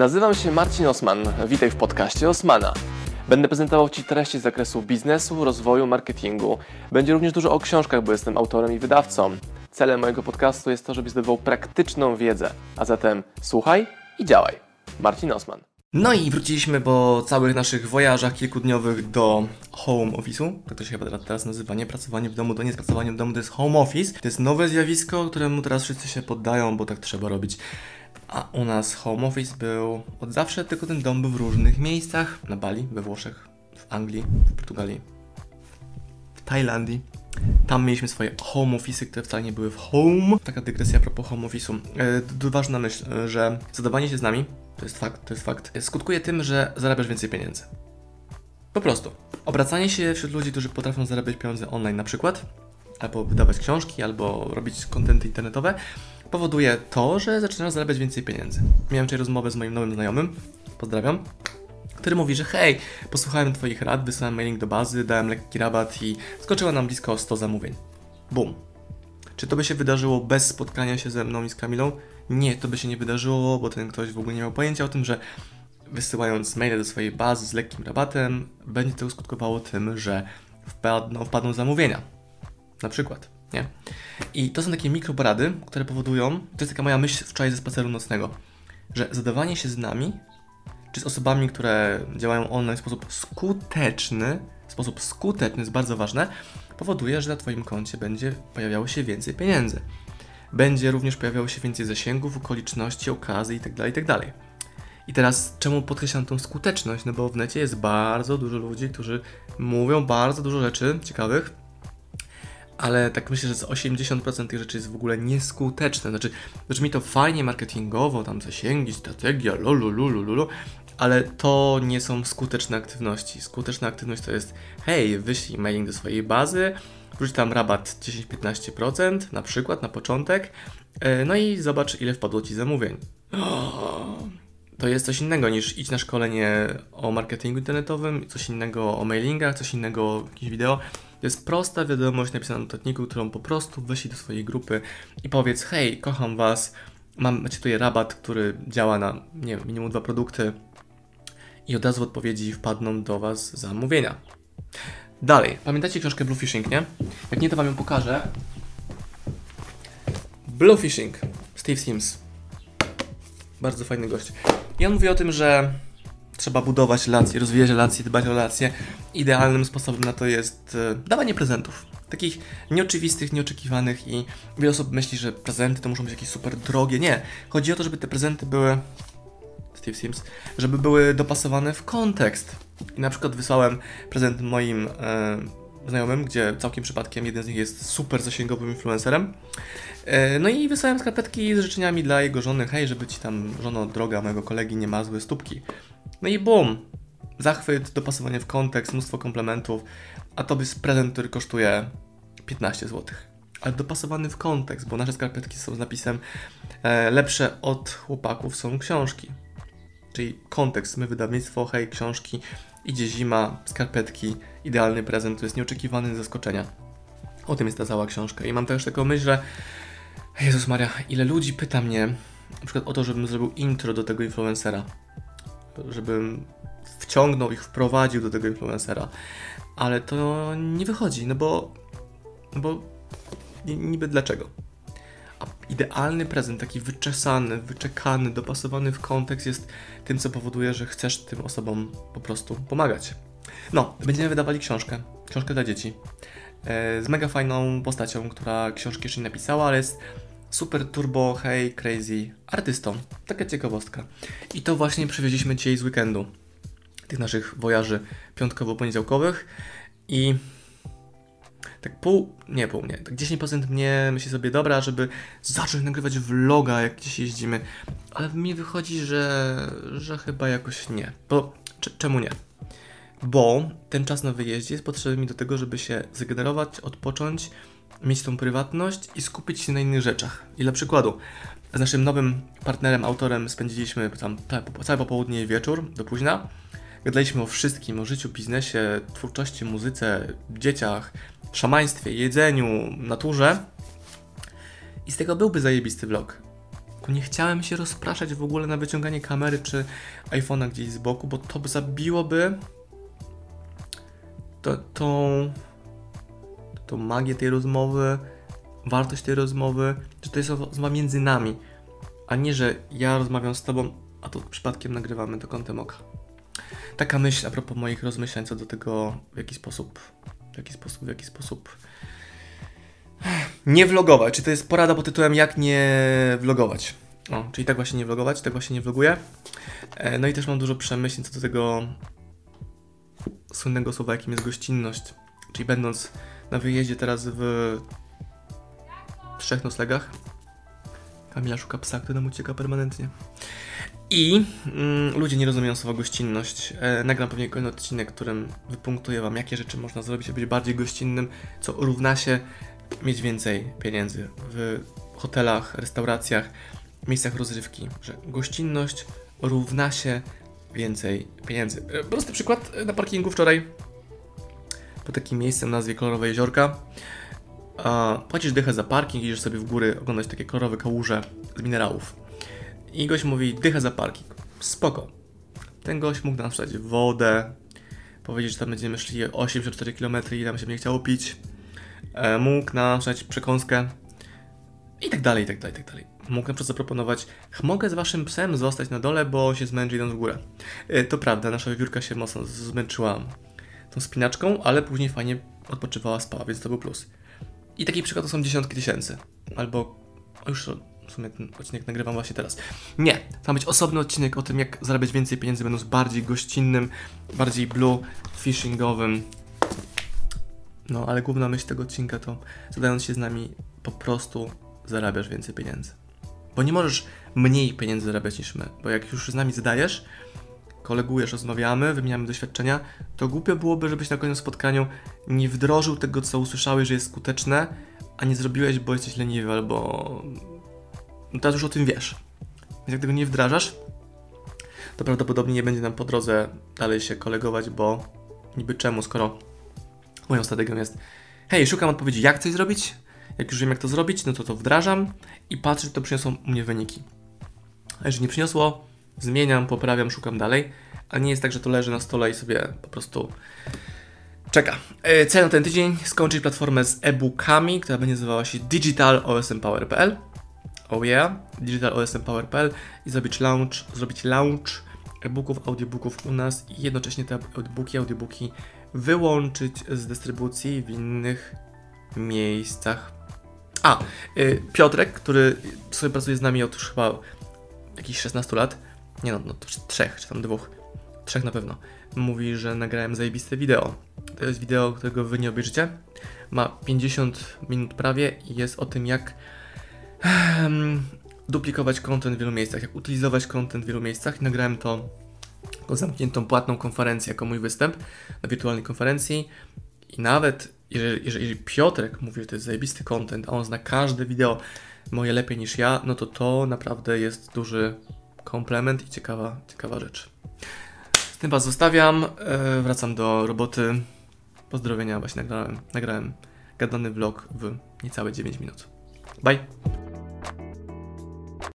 Nazywam się Marcin Osman. Witaj w podcaście Osmana. Będę prezentował Ci treści z zakresu biznesu, rozwoju, marketingu. Będzie również dużo o książkach, bo jestem autorem i wydawcą. Celem mojego podcastu jest to, żebyś zdobywał praktyczną wiedzę. A zatem słuchaj i działaj. Marcin Osman. No i wróciliśmy po całych naszych wojażach kilkudniowych do home office'u. Tak to się chyba teraz nazywa, nie pracowanie w domu, to nie jest pracowanie w domu, to jest home office. To jest nowe zjawisko, któremu teraz wszyscy się poddają, bo tak trzeba robić. A u nas home office był od zawsze, tylko ten dom był w różnych miejscach. Na Bali, we Włoszech, w Anglii, w Portugalii, w Tajlandii. Tam mieliśmy swoje home office, które wcale nie były w home. Taka dygresja a propos home office'u. E, ważna myśl, e, że zadawanie się z nami, to jest fakt, to jest fakt, skutkuje tym, że zarabiasz więcej pieniędzy. Po prostu. Obracanie się wśród ludzi, którzy potrafią zarabiać pieniądze online na przykład, albo wydawać książki, albo robić kontenty internetowe, powoduje to, że zaczynasz zarabiać więcej pieniędzy. Miałem wczoraj rozmowę z moim nowym znajomym, pozdrawiam, który mówi, że hej, posłuchałem Twoich rad, wysłałem mailing do bazy, dałem lekki rabat i skoczyło nam blisko 100 zamówień. Bum. Czy to by się wydarzyło bez spotkania się ze mną i z Kamilą? Nie, to by się nie wydarzyło, bo ten ktoś w ogóle nie miał pojęcia o tym, że wysyłając maile do swojej bazy z lekkim rabatem, będzie to skutkowało tym, że wpadną, wpadną zamówienia. Na przykład nie? I to są takie mikroporady, które powodują, to jest taka moja myśl wczoraj ze spaceru nocnego, że zadawanie się z nami, czy z osobami, które działają online w sposób skuteczny, w sposób skuteczny jest bardzo ważne, powoduje, że na Twoim koncie będzie pojawiało się więcej pieniędzy. Będzie również pojawiało się więcej zasięgów, okoliczności, okazji itd., itd. I teraz czemu podkreślam tą skuteczność? No bo w necie jest bardzo dużo ludzi, którzy mówią bardzo dużo rzeczy ciekawych, ale tak myślę, że z 80% tych rzeczy jest w ogóle nieskuteczne. Znaczy, brzmi to fajnie marketingowo, tam zasięgi, strategia, lulu, lulu, lulu, ale to nie są skuteczne aktywności. Skuteczna aktywność to jest, hej, wyślij mailing do swojej bazy, wrzuć tam rabat 10-15% na przykład na początek, e, no i zobacz, ile wpadło Ci zamówień. To jest coś innego niż iść na szkolenie o marketingu internetowym, coś innego o mailingach, coś innego o jakimś wideo. To jest prosta wiadomość napisana na notatniku, którą po prostu wyślij do swojej grupy i powiedz, hej, kocham Was, mam, macie tutaj rabat, który działa na, nie wiem, minimum dwa produkty i od razu w odpowiedzi wpadną do Was zamówienia. Dalej, pamiętacie książkę Bluefishing, nie? Jak nie, to Wam ją pokażę. Bluefishing, Steve Sims. Bardzo fajny gość. I on mówi o tym, że trzeba budować relacje, rozwijać relacje, dbać o relacje. Idealnym sposobem na to jest e, dawanie prezentów. Takich nieoczywistych, nieoczekiwanych i wiele osób myśli, że prezenty to muszą być jakieś super drogie. Nie. Chodzi o to, żeby te prezenty były Steve Sims, żeby były dopasowane w kontekst. I na przykład wysłałem prezent moim e, znajomym, gdzie całkiem przypadkiem jeden z nich jest super zasięgowym influencerem. E, no i wysłałem skarpetki z życzeniami dla jego żony, hej, żeby ci tam żono droga mojego kolegi nie ma złe stópki. No i bum! Zachwyt, dopasowanie w kontekst, mnóstwo komplementów, a to jest prezent, który kosztuje 15 zł. Ale dopasowany w kontekst, bo nasze skarpetki są z napisem e, lepsze od chłopaków są książki. Czyli kontekst, my wydawnictwo, hej, książki, idzie zima, skarpetki, idealny prezent, to jest nieoczekiwany zaskoczenia. O tym jest ta cała książka. I mam też taką myśl, że Jezus Maria, ile ludzi pyta mnie na przykład o to, żebym zrobił intro do tego influencera żebym wciągnął ich, wprowadził do tego influencera. Ale to nie wychodzi, no bo, no bo niby dlaczego? A idealny prezent, taki wyczesany, wyczekany, dopasowany w kontekst jest tym, co powoduje, że chcesz tym osobom po prostu pomagać. No, będziemy wydawali książkę, książkę dla dzieci, e, z mega fajną postacią, która książki jeszcze nie napisała, ale jest super turbo, hey, crazy artystą. Taka ciekawostka. I to właśnie przywieźliśmy dzisiaj z weekendu. Tych naszych wojaży piątkowo-poniedziałkowych. I tak pół, nie pół, nie, tak 10% mnie myśli sobie, dobra, żeby zacząć nagrywać vloga, jak gdzieś jeździmy. Ale mi wychodzi, że, że chyba jakoś nie. Bo czemu nie? Bo ten czas na wyjeździe jest potrzebny mi do tego, żeby się zregenerować, odpocząć, mieć tą prywatność i skupić się na innych rzeczach. I dla przykładu, z naszym nowym partnerem, autorem spędziliśmy tam całe popołudnie i wieczór do późna. Gadaliśmy o wszystkim, o życiu, biznesie, twórczości, muzyce, dzieciach, szamaństwie, jedzeniu, naturze. I z tego byłby zajebisty vlog. Tylko nie chciałem się rozpraszać w ogóle na wyciąganie kamery czy iPhone'a gdzieś z boku, bo to zabiłoby to, tą, tą magię tej rozmowy, wartość tej rozmowy, że to jest rozmowa między nami, a nie, że ja rozmawiam z tobą, a tu przypadkiem nagrywamy do kątem oka. Taka myśl a propos moich rozmyślań co do tego, w jaki sposób, w jaki sposób, w jaki sposób nie vlogować. Czy to jest porada pod tytułem jak nie vlogować? O, czyli tak właśnie nie vlogować, tak właśnie nie vloguję. E, No i też mam dużo przemyśleń co do tego słynnego słowa, jakim jest gościnność. Czyli będąc na wyjeździe teraz w trzech noclegach, Kamila szuka psa, który nam ucieka permanentnie. I mm, ludzie nie rozumieją słowa gościnność. E, nagram pewnie kolejny odcinek, którym wypunktuję wam, jakie rzeczy można zrobić, aby być bardziej gościnnym, co równa się mieć więcej pieniędzy w hotelach, restauracjach, miejscach rozrywki. Że gościnność równa się więcej pieniędzy. E, Prosty przykład e, na parkingu wczoraj po takim miejscu o nazwie Kolorowe Jeziorka. A, płacisz dychę za parking, idziesz sobie w góry oglądać takie kolorowe kałuże z minerałów. I gość mówi dychę za parking. Spoko. Ten gość mógł nam sprzedać wodę, powiedzieć, że tam będziemy szli 84 km i nam się nie chciało pić. E, mógł nam sprzedać przekąskę i tak dalej, i tak dalej, i tak dalej. Mógł na przykład zaproponować, mogę z waszym psem zostać na dole, bo się zmęczy idąc w górę. E, to prawda, nasza wiewiórka się mocno zmęczyła tą spinaczką, ale później fajnie odpoczywała, spała, więc to był plus. I taki przykład to są dziesiątki tysięcy. Albo, już w sumie ten odcinek nagrywam właśnie teraz. Nie, to ma być osobny odcinek o tym, jak zarabiać więcej pieniędzy, będąc bardziej gościnnym, bardziej blue, fishingowym. No, ale główna myśl tego odcinka to, zadając się z nami, po prostu zarabiasz więcej pieniędzy. Bo nie możesz mniej pieniędzy zarabiać niż my, bo jak już z nami zadajesz, kolegujesz, rozmawiamy, wymieniamy doświadczenia, to głupio byłoby, żebyś na kolejnym spotkaniu nie wdrożył tego, co usłyszałeś, że jest skuteczne, a nie zrobiłeś, bo jesteś leniwy albo... No teraz już o tym wiesz. Więc jak tego nie wdrażasz, to prawdopodobnie nie będzie nam po drodze dalej się kolegować, bo niby czemu, skoro moją strategią jest hej, szukam odpowiedzi, jak coś zrobić, jak już wiem, jak to zrobić, no to to wdrażam i patrzę, czy to przyniosło u mnie wyniki. A jeżeli nie przyniosło, zmieniam, poprawiam, szukam dalej, a nie jest tak, że to leży na stole i sobie po prostu czeka. E, Cel na ten tydzień skończyć platformę z e-bookami, która będzie nazywała się digitalosmpower.pl Oh yeah, digitalosmpower.pl i zrobić launch, zrobić launch e-booków, audiobooków u nas i jednocześnie te e-booki, audiobooki wyłączyć z dystrybucji w innych miejscach. A, y, Piotrek, który sobie pracuje z nami od już chyba jakichś 16 lat, nie no, no trzech, czy tam dwóch, trzech na pewno, mówi, że nagrałem zajebiste wideo. To jest wideo, którego wy nie obejrzycie. Ma 50 minut prawie i jest o tym, jak duplikować content w wielu miejscach, jak utylizować content w wielu miejscach. Nagrałem to jako zamkniętą płatną konferencję, jako mój występ na wirtualnej konferencji. I nawet jeżeli, jeżeli, Piotrek mówi, że to jest zajebisty content, a on zna każde wideo moje lepiej niż ja, no to to naprawdę jest duży komplement i ciekawa, ciekawa rzecz. Z tym Was zostawiam, e, wracam do roboty. Pozdrowienia, właśnie nagrałem, nagrałem gadany vlog w niecałe 9 minut. Bye!